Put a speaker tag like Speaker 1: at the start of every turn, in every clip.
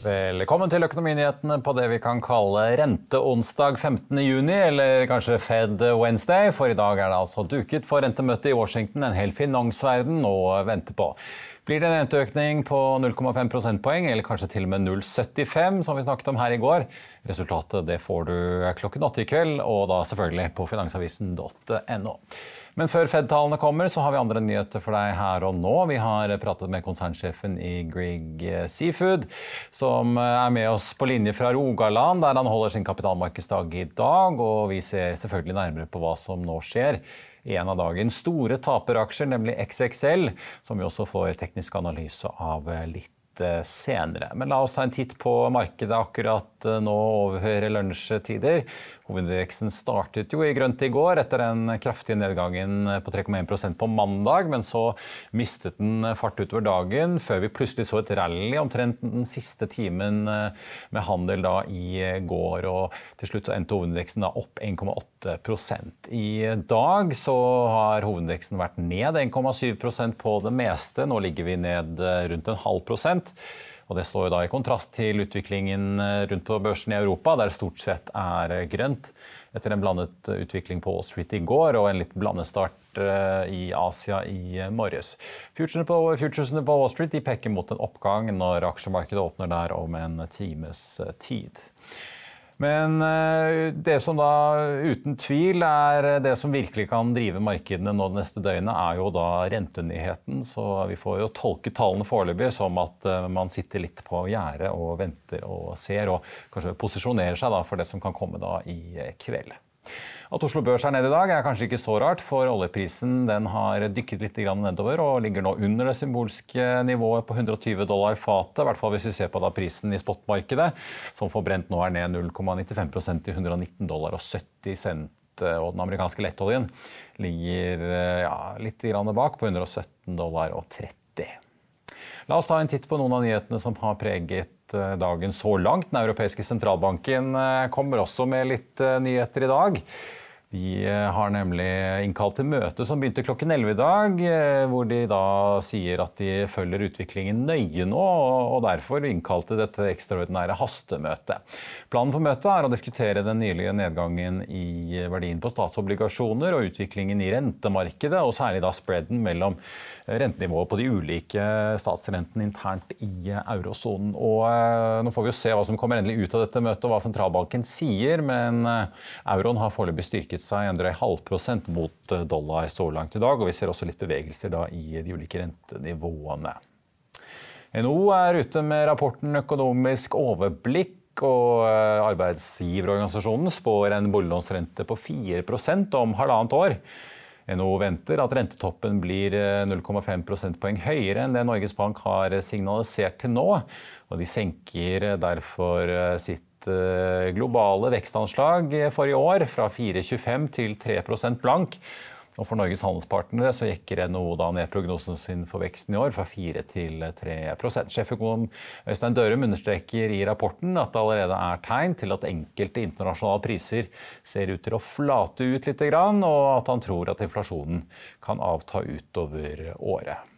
Speaker 1: Velkommen til Økonominyhetene på det vi kan kalle renteonsdag 15.6, eller kanskje Fed Wednesday, for i dag er det altså duket for rentemøte i Washington, en hel finansverden å vente på. Blir det en renteøkning på 0,5 prosentpoeng, eller kanskje til og med 0,75, som vi snakket om her i går? Resultatet det får du klokken åtte i kveld, og da selvfølgelig på finansavisen.no. Men før Fed-tallene kommer, så har vi andre nyheter for deg her og nå. Vi har pratet med konsernsjefen i Grieg Seafood, som er med oss på linje fra Rogaland, der han holder sin kapitalmarkedsdag i dag. Og vi ser selvfølgelig nærmere på hva som nå skjer. En av dagens store taperaksjer, nemlig XXL, som vi også får teknisk analyse av litt senere. Men la oss ta en titt på markedet akkurat nå overhøyere lunsjtider. Hovedindeksen startet jo i grønt i går etter den kraftige nedgangen på 3,1% på mandag, men så mistet den fart utover dagen før vi plutselig så et rally omtrent den siste timen med handel da i går. Og til slutt så endte hovedindeksen da opp 1,8% I dag så har hovedindeksen vært ned 1,7% på det meste. Nå ligger vi ned rundt en halv prosent. Og Det står jo da i kontrast til utviklingen rundt på børsen i Europa, der det stort sett er grønt. Etter en blandet utvikling på Wall Street i går og en litt blandet start i Asia i morges. Futuresene på, futuresene på Wall Street peker mot en oppgang når aksjemarkedet åpner der om en times tid. Men det som da uten tvil er det som virkelig kan drive markedene nå det neste døgnet, er jo da rentenyheten. Så vi får jo tolke tallene foreløpig som at man sitter litt på gjerdet og venter og ser, og kanskje posisjonerer seg da for det som kan komme da i kveld. At Oslo Børs er nede i dag er kanskje ikke så rart, for oljeprisen den har dykket litt nedover og ligger nå under det symbolske nivået på 120 dollar fatet. I hvert fall hvis vi ser på da prisen i spotmarkedet, som forbrent nå er ned 0,95% til 119 dollar og 70 cent. Og den amerikanske lettoljen ligger ja, litt bak på 117 dollar og 30. La oss ta en titt på noen av nyhetene som har preget dagen så langt. Den europeiske sentralbanken kommer også med litt nyheter i dag. De har nemlig innkalt til møte som begynte klokken 11 i dag, hvor de da sier at de følger utviklingen nøye nå, og derfor innkalte dette ekstraordinære hastemøtet. Planen for møtet er å diskutere den nylige nedgangen i verdien på statsobligasjoner og utviklingen i rentemarkedet, og særlig da spreaden mellom rentenivået på de ulike statsrentene internt i eurosonen. Og nå får vi jo se hva som kommer endelig ut av dette møtet og hva sentralbanken sier, men euroen har foreløpig styrket seg en drøy halvprosent mot dollar så langt i dag, og vi ser også litt bevegelser da i de ulike rentenivåene. NHO er ute med rapporten Økonomisk overblikk, og arbeidsgiverorganisasjonen spår en boliglånsrente på 4% om halvannet år. NHO venter at rentetoppen blir 0,5 prosentpoeng høyere enn det Norges Bank har signalisert til nå. Og de senker derfor sitt globale vekstanslag for i år fra 4,25 til 3% blank. Og for Norges handelspartnere så jekker NHO da ned prognosen sin for veksten i år fra 4 til 3% Sjeføkonom Øystein Dørum understreker i rapporten at det allerede er tegn til at enkelte internasjonale priser ser ut til å flate ut litt, og at han tror at inflasjonen kan avta utover året.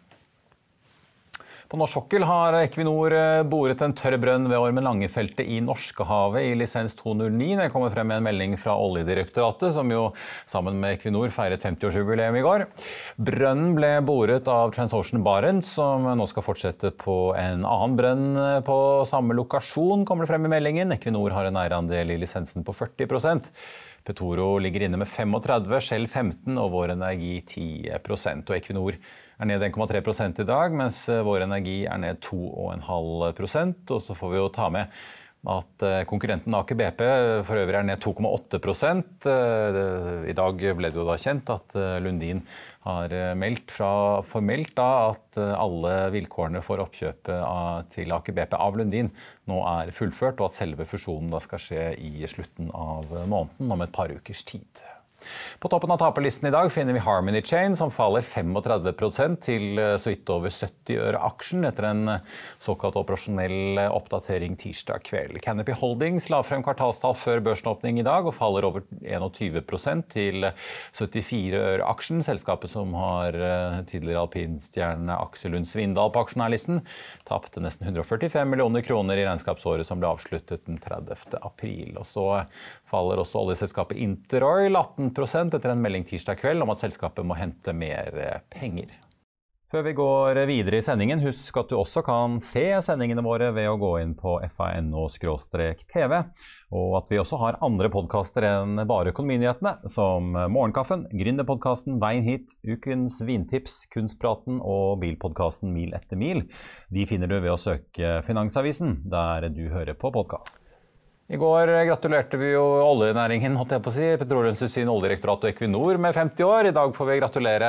Speaker 1: På norsk sokkel har Equinor eh, boret en tørr brønn ved Ormen Lange-feltet i Norskehavet i lisens 209. Det kommer frem med en melding fra Oljedirektoratet, som jo sammen med Equinor feiret 50-årsjubileum i går. Brønnen ble boret av Transocean Barents, som nå skal fortsette på en annen brønn på samme lokasjon, kommer det frem i meldingen. Equinor har en eierandel i lisensen på 40% Petoro ligger inne med 35, Shell 15 og Vår Energi 10% og Equinor er ned 1,3% i dag, mens eh, Vår Energi er ned 2,5% Og så får vi jo ta med at eh, konkurrenten Aker BP for øvrig er ned 2,8 eh, I dag ble det jo da kjent at Lundin har meldt fra formelt da at alle vilkårene for oppkjøpet til Aker BP av Lundin nå er fullført, og at selve fusjonen da skal skje i slutten av måneden om et par ukers tid. På toppen av taperlisten i dag finner vi Harmony Chain, som faller 35 til eh, så vidt over 70 øre aksjen etter en eh, såkalt operasjonell eh, oppdatering tirsdag kveld. Canopy Holdings la frem kvartalstall før børsåpning i dag og faller over 21% til 74 øre aksjen. Selskapet som har tidligere alpinstjerne Aksel Lund Svindal på aksjonærlisten, tapte nesten 145 millioner kroner i regnskapsåret som ble avsluttet den 30. april. Og så faller også oljeselskapet Interoil 18 etter en melding tirsdag kveld om at selskapet må hente mer eh, penger. Før vi går videre i sendingen, husk at du også kan se sendingene våre ved å gå inn på fano-tv, og at vi også har andre podkaster enn bare Økonominyhetene, som Morgenkaffen, Gründerpodkasten Veien hit, Ukens vintips, Kunstpraten og bilpodkasten Mil etter mil. De finner du ved å søke Finansavisen, der du hører på podkast. I går gratulerte vi jo oljenæringen, holdt jeg på å si, Petroleumstilsynet, Oljedirektoratet og Equinor med 50 år. I dag får vi gratulere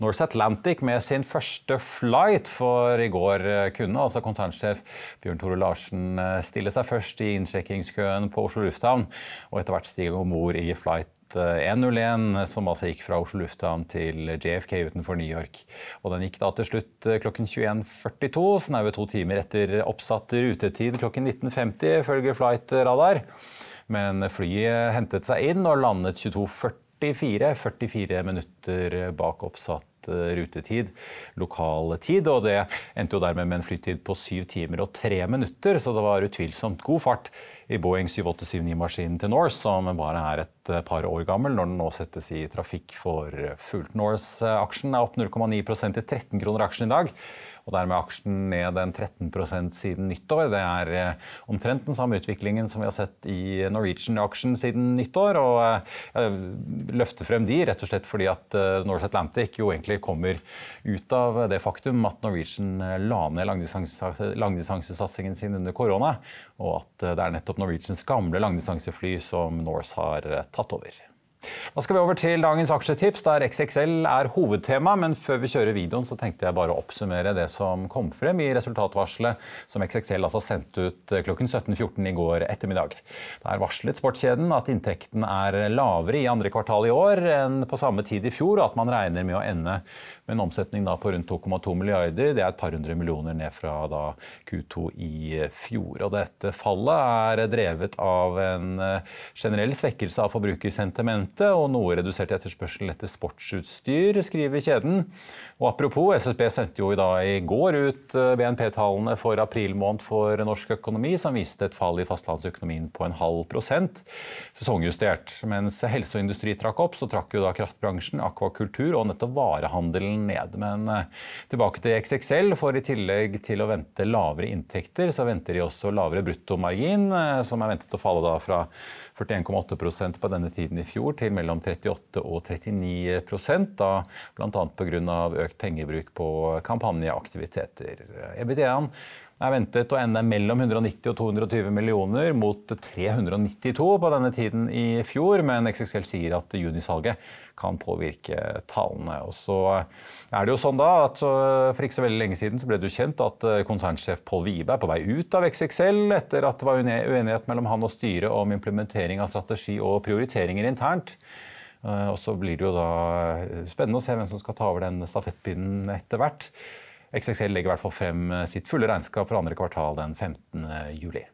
Speaker 1: Norse Atlantic med sin første flight, for i går kunne altså konsernsjef Bjørn Tore Larsen stille seg først i innsjekkingskøen på Oslo lufthavn, og etter hvert stige om bord i flight 101, eh, som altså gikk fra Oslo lufthavn til JFK utenfor New York. Og den gikk da til slutt eh, klokken 21.42, snaue to timer etter oppsatt rutetid klokken 19.50, ifølge Flight Radar. Men flyet hentet seg inn og landet 22.44, 44 minutter bak oppsatt eh, rutetid, lokal tid. Og det endte jo dermed med en flytid på syv timer og tre minutter, så det var utvilsomt god fart i Boeing 7879-maskinen til Norse, som bare er et eh, par år gammel når den nå settes i trafikk for fullt. Norse-aksjen er opp 0,9% til 13 kroner aksjen i dag. Og dermed er aksjen ned en 13 siden nyttår. Det er eh, omtrent den samme utviklingen som vi har sett i Norwegian-aksjen siden nyttår. Og eh, jeg løfter frem de rett og slett fordi at Norse Atlantic jo egentlig kommer ut av det faktum at Norwegian la ned langdistansesatsingen sin under korona, og at det er nettopp Norwegians gamle langdistansefly som Norse har eh, tatt over. Da skal vi over til dagens aksjetips, der XXL er hovedtema. Men før vi kjører videoen, så tenkte jeg bare å oppsummere det som kom frem i resultatvarselet som XXL altså sendte ut eh, klokken 17.14 i går ettermiddag. Der varslet sportskjeden at inntekten er lavere i andre kvartal i år enn på samme tid i fjor, og at man regner med å ende med en omsetning på rundt 2,2 milliarder. Det er et par hundre millioner ned fra da Q2 i fjor. Og dette fallet er drevet av en eh, generell svekkelse av forbrukersentimentet og noe redusert etterspørsel etter sportsutstyr, skriver kjeden. Og apropos, SSB sendte jo da i går ut eh, BNP-tallene for april måned for norsk økonomi, som viste et fall i fastlandsøkonomien på en halv prosent, sesongjustert. Mens helse og industri trakk opp, så trakk jo da kraftbransjen, akvakultur og nettopp varehandelen ned. Men eh, tilbake til XXL, for i tillegg til å vente lavere inntekter, så venter de også lavere bruttomargin, eh, som er ventet å falle da fra 41,8% på denne tiden i fjor til mellom 38 og 39% da bl.a. pga. økt pengebruk på kampanjeaktiviteter. EBITDA-en er ventet å ende mellom 190 og 220 millioner, mot 392 på denne tiden i fjor. Men XXL sier at junisalget kan påvirke tallene. Og så er det jo sånn da at For ikke så veldig lenge siden så ble det jo kjent at eh, konsernsjef Pål Vibe er på vei ut av XXL etter at det var uenighet mellom han og styret om implementering av strategi og prioriteringer internt. Eh, og så blir det jo da spennende å se hvem som skal ta over den stafettpinnen etter hvert. XXL legger i hvert fall frem eh, sitt fulle regnskap for andre kvartal den 15. juli.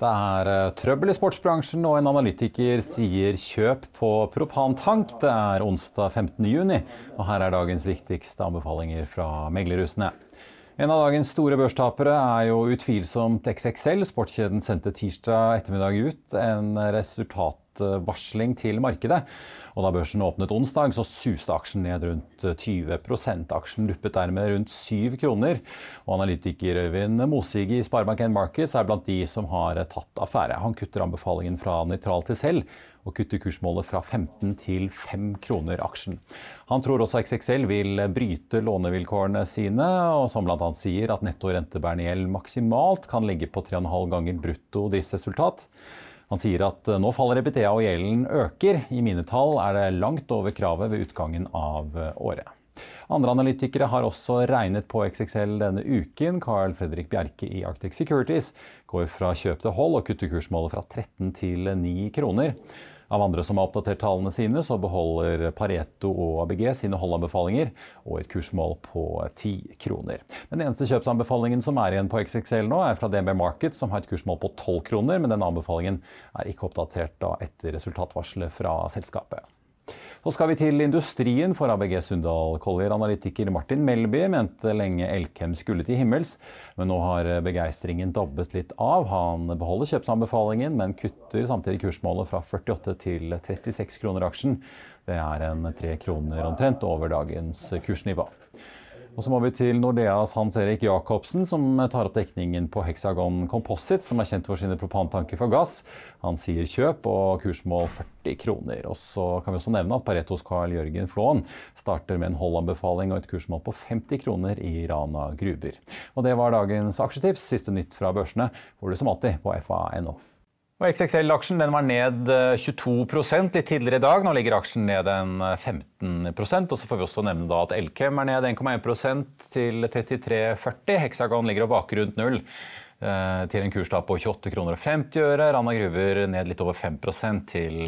Speaker 1: Det er eh, trøbbel i sportsbransjen, og en analytiker sier kjøp på propantank. Det er onsdag 15. juni, og her er dagens viktigste anbefalinger fra meglerhusene. En av dagens store børstapere er jo utvilsomt XXL. Sportskjeden sendte tirsdag ettermiddag ut en resultatvarsling til markedet. Og da børsen åpnet onsdag, så suste aksjen ned rundt 20% Aksjen duppet dermed rundt 7 kroner. Og analytiker Øyvind Mosig i Sparebank1 Markets er blant de som har tatt affære. Han kutter anbefalingen fra nøytral til selv og kutter kursmålet fra 15 til 5 kroner aksjen. Han tror også XXL vil bryte lånevilkårene sine, og som bl.a. sier at netto rentebærende gjeld maksimalt kan ligge på 3,5 ganger brutto driftsresultat. Han sier at nå faller EBTA og gjelden øker. I mine tall er det langt over kravet ved utgangen av året. Andre analytikere har også regnet på XXL denne uken. Carl Fredrik Bjerke i Arctic Securities går fra kjøp til hold og kutter kursmålet fra 13 til 9 kroner. Av andre som har oppdatert tallene sine, så beholder Pareto og ABG sine holdanbefalinger og et kursmål på 10 kroner. Den eneste kjøpsanbefalingen som er igjen på XXL nå, er fra DNB Market, som har et kursmål på 12 kroner, men den anbefalingen er ikke oppdatert da etter resultatvarselet fra selskapet. Så skal vi til industrien, for ABG Sundal Collier-analytiker Martin Melby mente lenge Elkem skulle til himmels, men nå har begeistringen dabbet litt av. Han beholder kjøpsanbefalingen, men kutter samtidig kursmålet fra 48 til 36 kroner aksjen. Det er en tre kroner omtrent over dagens kursnivå. Og så må vi til Nordeas Hans Erik Jacobsen, som tar opp dekningen på Hexagon Composite, som er kjent for sine propantanker for gass. Han sier kjøp og kursmål 40 kroner. Og så kan vi også nevne at Paretos Carl Jørgen Flåen starter med en holdanbefaling og et kursmål på 50 kroner i Rana Gruber. Og det var dagens aksjetips. Siste nytt fra børsene får du som alltid på fa.no. Og XXL-aksjen var ned 22 eh, litt tidligere i dag. Nå ligger aksjen ned en 15 eh, Og så får vi også nevne at Elkem er ned 1,1% til 33,40. Hexagon ligger og vaker rundt null eh, til en kurs på 28 kroner og 50 øre. Rana Gruver ned litt over 5% til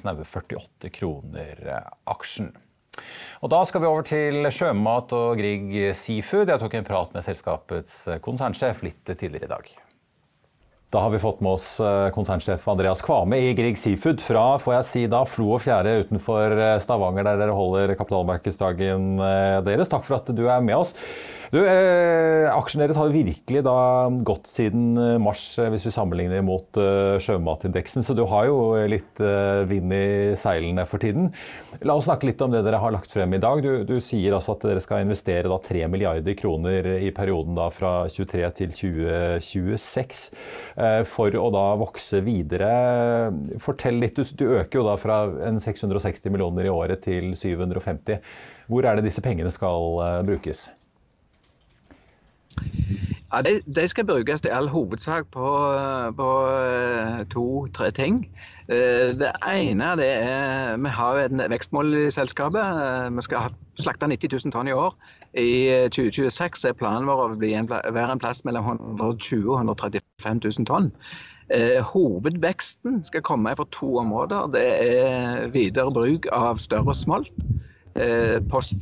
Speaker 1: snaue 48 kroner aksjen. Og Da skal vi over til sjømat og Grieg Seafood. Jeg tok en prat med selskapets konsernsjef litt tidligere i dag. Da har vi fått med oss eh, konsernsjef Andreas Kvame i Grieg Seafood fra får jeg si da, Flo og Fjære utenfor eh, Stavanger, der dere holder kapitalmarkedsdagen eh, deres. Takk for at du er med oss. Du, eh, Aksjen deres har virkelig da gått siden eh, mars, eh, hvis vi sammenligner mot eh, sjømatindeksen. Så du har jo litt eh, vind i seilene for tiden. La oss snakke litt om det dere har lagt frem i dag. Du, du sier altså at dere skal investere da 3 milliarder kroner i perioden da fra 23 til 2026 eh, for å da vokse videre. Fortell litt. Du, du øker jo da fra en 660 millioner i året til 750. Hvor er det disse pengene skal brukes?
Speaker 2: Ja, de, de, skal brukes i all hovedsak på, på eh, to-tre ting. Eh, det ene det er Vi har et vekstmål i selskapet. Eh, vi skal slakte 90 000 tonn i år. I 2026 er planen vår å være en plass mellom 120 000 og 135 000 tonn. Hovedveksten skal komme fra to områder. Det er videre bruk av større smolt,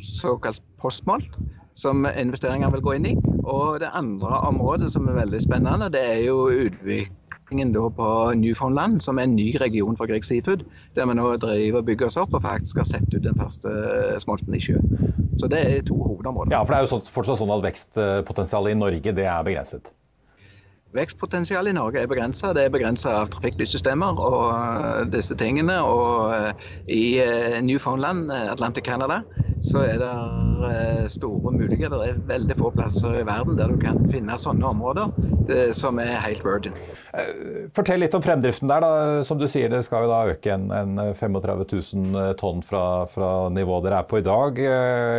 Speaker 2: såkalt postsmolt som investeringer vil gå inn i. Og det andre området som er veldig spennende, det er jo utviklingen på Newfoundland, som er en ny region for Grieg Seafood. Der vi nå driver og bygger oss opp og faktisk har sett ut den første smolten i sjø. Så det er to hovedområder.
Speaker 1: Ja, for det er jo fortsatt sånn at vekstpotensialet i Norge det er begrenset?
Speaker 2: Vekstpotensialet i Norge er begrensa. Det er begrensa av trafikklyssystemer og eh, disse tingene. Og eh, i eh, Newfoundland, Atlantic Canada, så er det store muligheter. Det er veldig få plasser i verden der du kan finne sånne områder som er helt virgin.
Speaker 1: Fortell litt om fremdriften der. da. Som du sier, det skal jo da øke en, en 35 000 tonn fra, fra nivået dere er på i dag.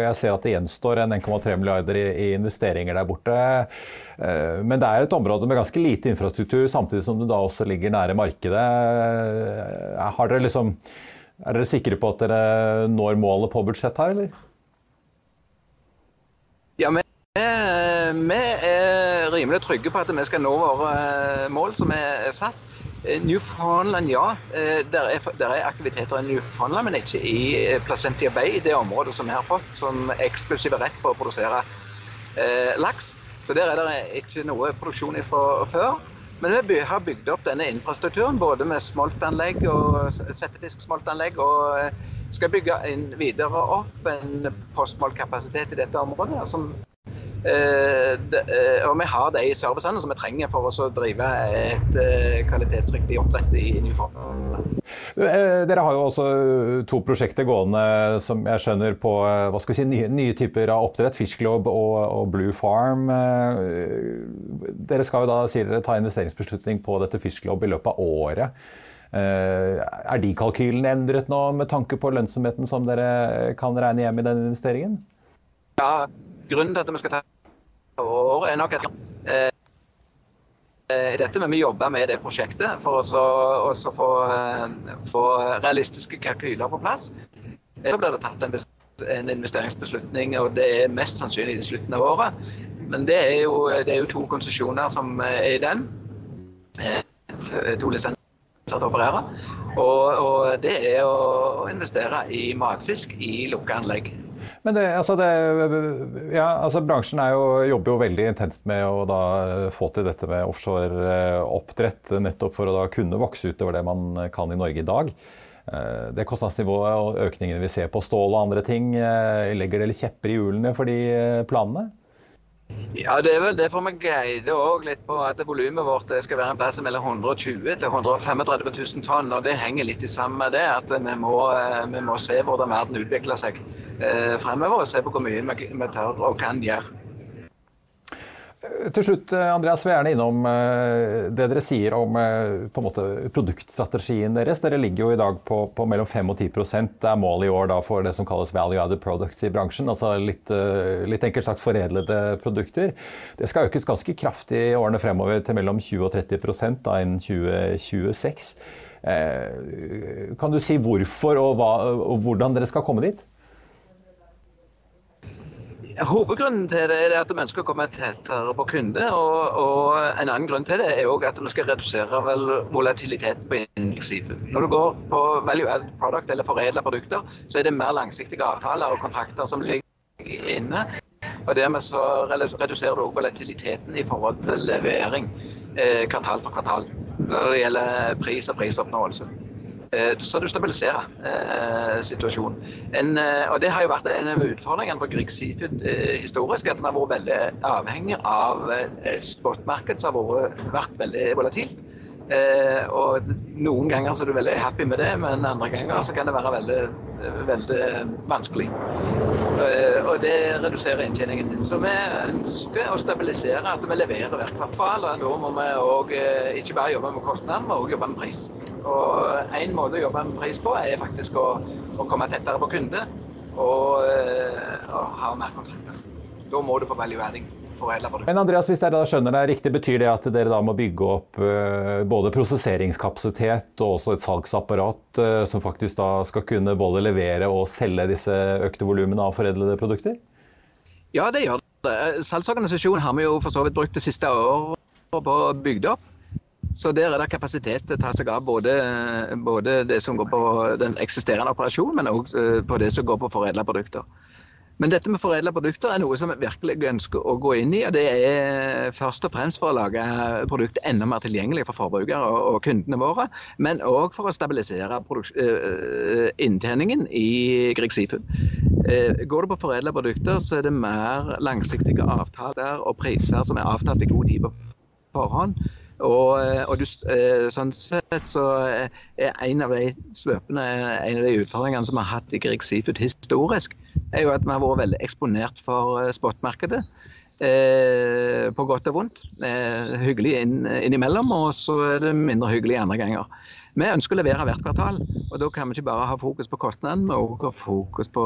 Speaker 1: Jeg ser at det gjenstår en 1,3 milliarder i, i investeringer der borte. Men det er et område med ganske lite infrastruktur, samtidig som du da også ligger nære markedet. Har dere liksom, er dere sikre på at dere når målet på budsjett her, eller?
Speaker 2: Ja, vi, vi er rimelig trygge på at vi skal nå våre eh, mål som er satt. Eh, Newfoundland, ja. Der er, er, er, aktiviteter i Newfoundland, men ikke i Placentia Bay, det området som vi har fått som eksklusive rett på å produsere eh, laks. Så der er det ikke noe produksjon fra før. Men vi har bygd opp denne infrastrukturen både med smoltanlegg og settefisksmoltanlegg. Og eh, skal bygge videre opp en postmålkapasitet i dette området som Og vi har de servicene som vi trenger for å drive et kvalitetsriktig oppdrett i Newfoundland.
Speaker 1: Dere har jo også to prosjekter gående som jeg skjønner på si, nye, nye typer av oppdrett. Fishglobe og, og, Blue Farm. Dere skal jo da, sier dere, ta investeringsbeslutning på dette Fishglobe i løpet av året. Eh, er de kalkylene endret nå med tanke på lønnsomheten som dere kan regne hjem i den investeringen?
Speaker 2: Ja, grunnen til at vi skal ta året, er nok at eh, dette med vi jobber med det prosjektet for å få, eh, få, realistiske kalkyler på plass. Så blir det tatt en, en, investeringsbeslutning, og det er mest sannsynlig i slutten av året. Men det er jo, det er jo to konsesjoner som er i den. To lisenser til å operere. Og, og, det er å investere i matfisk i lukka anlegg.
Speaker 1: Men det, altså det, ja, altså bransjen jo, jobber jo veldig intenst med å få til dette med offshore oppdrett, nettopp for å kunne vokse utover det man kan i Norge i dag. Eh, det kostnadsnivået og økningene vi ser på stål og andre ting, eh, legger det litt kjepper i hjulene for de eh, planene?
Speaker 2: Ja, det er vel derfor vi guider òg litt på at volumet vårt skal være en plass mellom 120 til 135 000 tonn. og Det henger litt sammen med det at vi må, eh, vi må se hvordan verden utvikler seg eh, fremover. Og se på hvor mye vi tør og kan gjøre.
Speaker 1: Til slutt, Andreas, Andreas, vil gjerne innom eh, det dere sier om eh, måte, produktstrategien deres. Dere ligger jo i dag på, på mellom 5 og 10 Det er målet i år for det som kalles value added products i bransjen. Altså litt, litt enkelt sagt foredlede produkter. Det skal økes ganske kraftig i årene fremover til mellom 20 og 30% da innen 2026. Kan du si hvorfor og, hva, og hvordan dere skal komme dit?
Speaker 2: Hovedgrunnen til det er at vi ønsker å komme tettere på kunde. Og, og, en annen grunn til det er at vi skal redusere volatilitet på innsiven. Når du går på value add product eller foredla produkter, så er det mer langsiktige avtaler og kontrakter som ligger inne. Og dermed så reduserer du også volatiliteten i forhold til levering eh, kvartal for kvartal når det gjelder pris og prisoppnåelse. Eh, så du stabiliserer eh, situasjonen. En, eh, og Det har jo vært en av utfordringene for Grieg Seafood eh, historisk. At den har vært veldig avhengig av eh, spotmarked som har vært veldig volatilt. Eh, og Noen ganger så er du veldig happy med det, men andre ganger så kan det være veldig, veldig vanskelig. Eh, og det reduserer inntjeningen din. Så vi ønsker å stabilisere at vi leverer hvert kvartal. og Da må vi også, eh, ikke bare jobbe med kostnader, men også jobbe med pris. Og En måte å jobbe med pris på er faktisk å, å komme tettere på kunde og, eh, og ha mer kontrakter. Da må du på value adding.
Speaker 1: Men Andreas, hvis dere da skjønner det riktig, betyr det at dere da må bygge opp uh, både prosesseringskapasitet og også et salgsapparat uh, som faktisk da skal kunne både levere og selge disse økte volumene av foredlede produkter?
Speaker 2: Ja, det gjør det. Salgsorganisasjonen har vi jo for så vidt brukt det siste året på å bygge opp. Så der er det kapasitet til å ta seg av både, både det som går på den eksisterende operasjonen, men òg eh, på det som går på foredla produkter. Men dette med foredla produkter er noe som vi virkelig ønsker å gå inn i. og Det er først og fremst for å lage produktet enda mer tilgjengelig for forbrukere og, kundene våre. Men òg for å stabilisere uh, inntjeningen i Grieg Seafood. Uh, går du på foredla produkter, så er det mer langsiktige avtaler og priser som er avtalt i god tid på forhånd. Og, eh, og du, eh, sånn sett så er en av de svøpene, en av de utfordringene som vi har hatt i Grieg Seafood historisk, er jo at vi har vært veldig eksponert for eh, spotmarkedet. Eh, på godt og vondt. Eh, hyggelig inn, innimellom, og så er det mindre hyggelig andre ganger. Vi ønsker å levere hvert kvartal, og da kan vi ikke bare ha fokus på kostnaden, men også ha fokus på,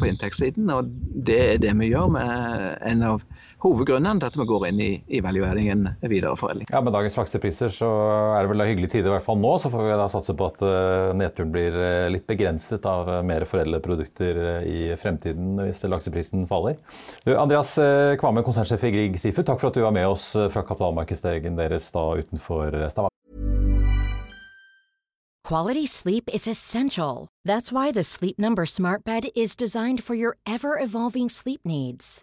Speaker 2: på inntektssiden. Og det er det vi gjør med en av hovedgrunnen til at vi går inn i, i valueringen videreforedling.
Speaker 1: Ja, Med dagens laksepriser så er det vel da hyggelig tider i hvert fall nå. Så får vi da satse på at uh, nedturen blir uh, litt begrenset av uh, mer foredlede produkter i fremtiden hvis lakseprisen faller. Du, Andreas Kvamme, konsernsjef i Grieg Seafood, takk for at du var med oss fra kapitalmarkedsdagen deres da utenfor Stavanger.
Speaker 3: Quality sleep is essential. That's why the Sleep Number Smart Bed is designed for your ever-evolving sleep needs.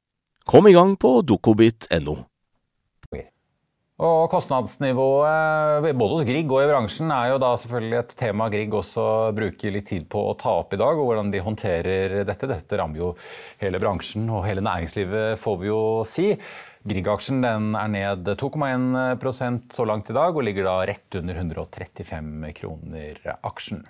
Speaker 4: Kom i gang på dokobit.no.
Speaker 1: Og Kostnadsnivået både hos Grieg og i bransjen er jo da selvfølgelig et tema Grieg også bruker litt tid på å ta opp i dag. og Hvordan de håndterer dette. Dette rammer jo hele bransjen og hele næringslivet, får vi jo si. Grieg-aksjen er ned 2,1% så langt i dag og ligger da rett under 135 kroner aksjen.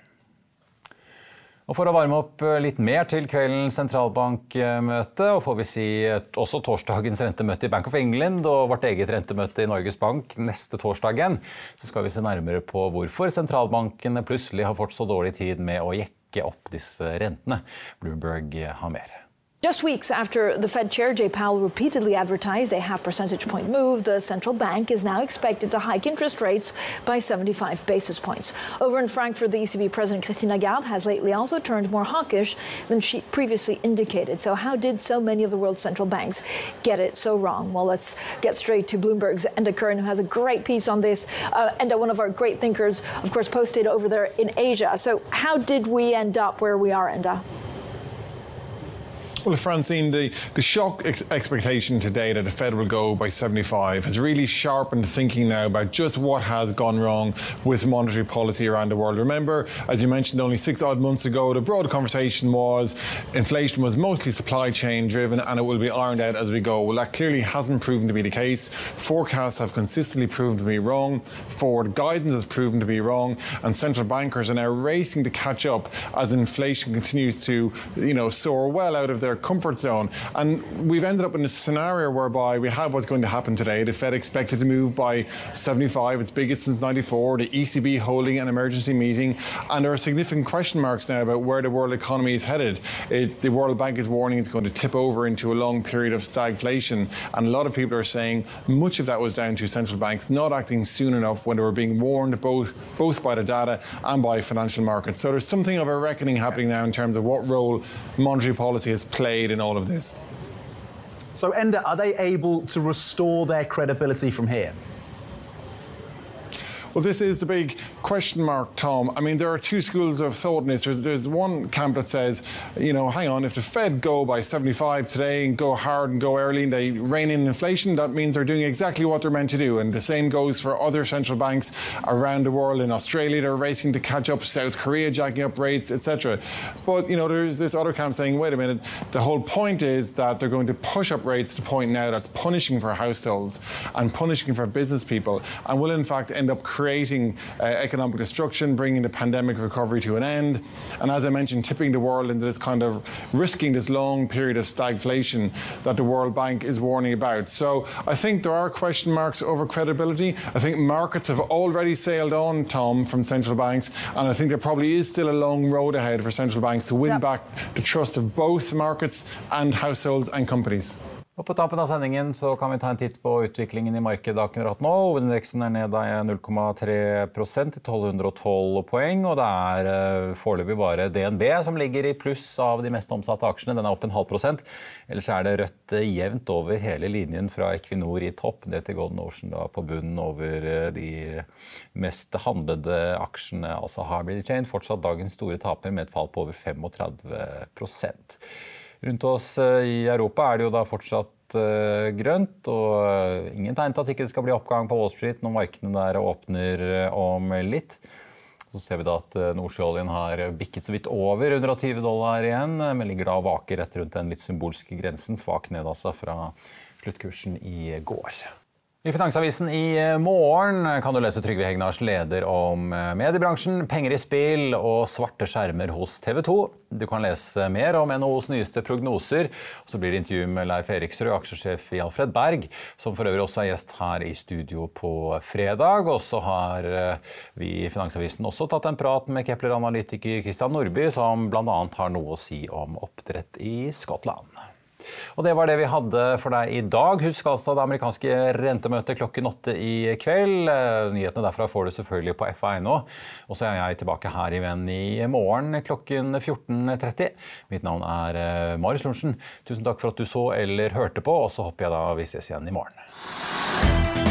Speaker 1: Og For å varme opp eh, litt mer til kveldens sentralbankmøte, og får vi si også torsdagens rentemøte i Bank of England og vårt eget rentemøte i Norges Bank neste torsdag igjen, så skal vi se nærmere på hvorfor sentralbankene plutselig har fått så dårlig tid med å jekke opp disse rentene. Bloomberg har mer.
Speaker 5: Just weeks after the Fed Chair Jay Powell repeatedly advertised a half percentage point move, the central bank is now expected to hike interest rates by 75 basis points. Over in Frankfurt, the ECB President Christine Lagarde has lately also turned more hawkish than she previously indicated. So, how did so many of the world's central banks get it so wrong? Well, let's get straight to Bloomberg's Enda Kern, who has a great piece on this. Uh, Enda, one of our great thinkers, of course, posted over there in Asia. So, how did we end up where we are, Enda?
Speaker 6: Well, Francine, the, the shock ex- expectation today that the Fed will go by 75 has really sharpened thinking now about just what has gone wrong with monetary policy around the world. Remember, as you mentioned only six odd months ago, the broad conversation was inflation was mostly supply chain driven and it will be ironed out as we go. Well, that clearly hasn't proven to be the case. Forecasts have consistently proven to be wrong. Forward guidance has proven to be wrong. And central bankers are now racing to catch up as inflation continues to, you know, soar well out of their their comfort zone. And we've ended up in a scenario whereby we have what's going to happen today. The Fed expected to move by 75, its biggest since 94. The ECB holding an emergency meeting. And there are significant question marks now about where the world economy is headed. It, the World Bank is warning it's going to tip over into a long period of stagflation. And a lot of people are saying much of that was down to central banks not acting soon enough when they were being warned both, both by the data and by financial markets. So there's something of a reckoning happening now in terms of what role monetary policy has played played in all of this.
Speaker 7: So, Ender, are they able to restore their credibility from here?
Speaker 6: Well, this is the big question mark, Tom. I mean, there are two schools of thought in this. There's, there's one camp that says, you know, hang on, if the Fed go by 75 today and go hard and go early and they rein in inflation, that means they're doing exactly what they're meant to do. And the same goes for other central banks around the world. In Australia, they're racing to catch up. South Korea jacking up rates, etc. But you know, there's this other camp saying, wait a minute, the whole point is that they're going to push up rates to the point now that's punishing for households and punishing for business people, and will in fact end up creating uh, economic destruction, bringing the pandemic recovery to an end, and as I mentioned, tipping the world into this kind of risking this long period of stagflation that the World Bank is warning about. So I think there are question marks over credibility. I think markets have already sailed on, Tom, from central banks, and I think there probably is still a long road ahead for central banks to win yep. back the trust of both markets and households and companies.
Speaker 1: Og På tampen av sendingen så kan vi ta en titt på utviklingen i markedet akkurat nå. Hovedindeksen er ned 0,3% til 1212 poeng. Og det er uh, foreløpig bare DNB som ligger i pluss av de mest omsatte aksjene. Den er opp en halv prosent. Ellers er det rødt uh, jevnt over hele linjen fra Equinor i topp ned til Golden Ocean da, på bunnen over uh, de mest handlede aksjene. Altså Harbury Chain fortsatt dagens store taper med et fall på over 35 Rundt oss eh, i Europa er det jo da fortsatt uh, grønt, og uh, ingen tegn til at det ikke skal bli oppgang på Wall Street når markedene der åpner om litt. Så ser vi da at nordsjøoljen har bikket så vidt over 120 dollar igjen, men ligger da og vaker rett rundt den litt symbolske grensen. Svak ned altså fra sluttkursen i går. I Finansavisen i eh, morgen kan du lese Trygve Hegnars leder om eh, mediebransjen, penger i spill og svarte skjermer hos TV 2. Du kan lese mer om NHOs nyeste prognoser. Så blir det intervju med Leif Eriksrød, aksjesjef i Alfred Berg, som for øvrig også er gjest her i studio på fredag. Og så har eh, vi i Finansavisen også tatt en prat med Kepler-analytiker Christian Nordby, som bl.a. har noe å si om oppdrett i Skottland. Og det var det vi hadde for deg i dag. Husk altså det amerikanske rentemøtet klokken åtte i kveld. Eh, nyhetene derfra får du selvfølgelig på FA.no. Og så er jeg tilbake her i Venn i morgen klokken 14.30. Mitt navn er eh, Marius Lorentzen. Tusen takk for at du så eller hørte på, og så håper jeg da vi ses igjen i morgen.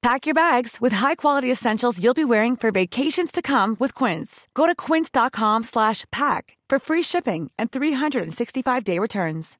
Speaker 8: Pack your bags with high-quality essentials you'll be wearing for vacations to come with Quince. Go to quince.com/pack for free shipping and 365-day returns.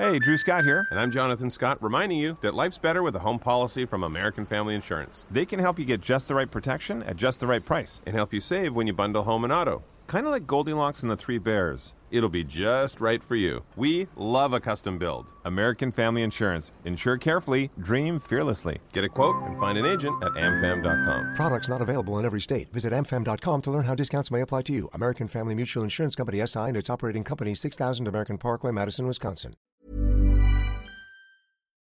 Speaker 9: Hey, Drew Scott here, and I'm Jonathan Scott, reminding you that life's better with a home policy from American Family Insurance. They can help you get just the right protection at just the right price and help you save when you bundle home and auto. Kind of like Goldilocks and the Three Bears. It'll be just right for you. We love a custom build. American Family Insurance. Insure carefully, dream fearlessly. Get a quote and find an agent at amfam.com.
Speaker 10: Products not available in every state. Visit amfam.com to learn how discounts may apply to you. American Family Mutual Insurance Company SI and its operating company 6000 American Parkway, Madison, Wisconsin.